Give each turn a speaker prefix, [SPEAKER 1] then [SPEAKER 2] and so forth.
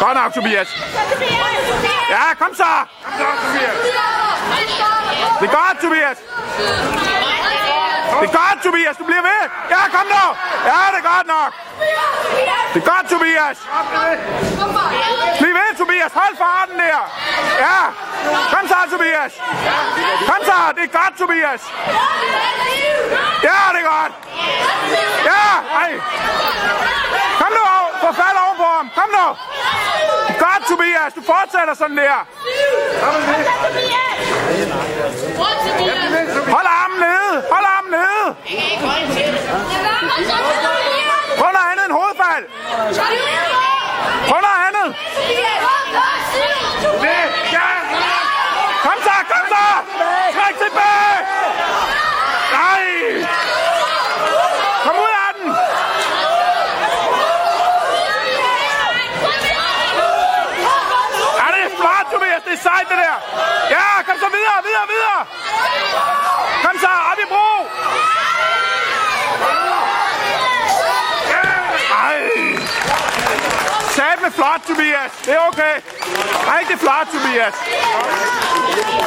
[SPEAKER 1] Godt nok, Tobias. Ja, kom så. Det er godt, Tobias. Det er godt, Tobias. Du bliver ved. Ja, kom nu. Ja, det er godt nok. Det er godt, Tobias. Bliv ved, Tobias. Hold farten der. Ja. Kom så, Tobias. Kom så. Det er godt, Tobias. Ja, det er godt. Ja, ej. Kom nu. Få fat oven på ham. Kom nu. Godt, Tobias. Du fortsætter sådan der. Hold armen nede. Hold armen nede. Prøv noget andet end hovedfald. Prøv noget andet. Kom så, kom så. Træk tilbage. Nej. Kom ud af den. Ja, det er flot, Tobias. Det er sejt, det der. Ja, kom så videre, videre, videre. Kom så, op i bro. Ej. Sat med flot, Tobias. Det er okay. Rigtig flot, Tobias.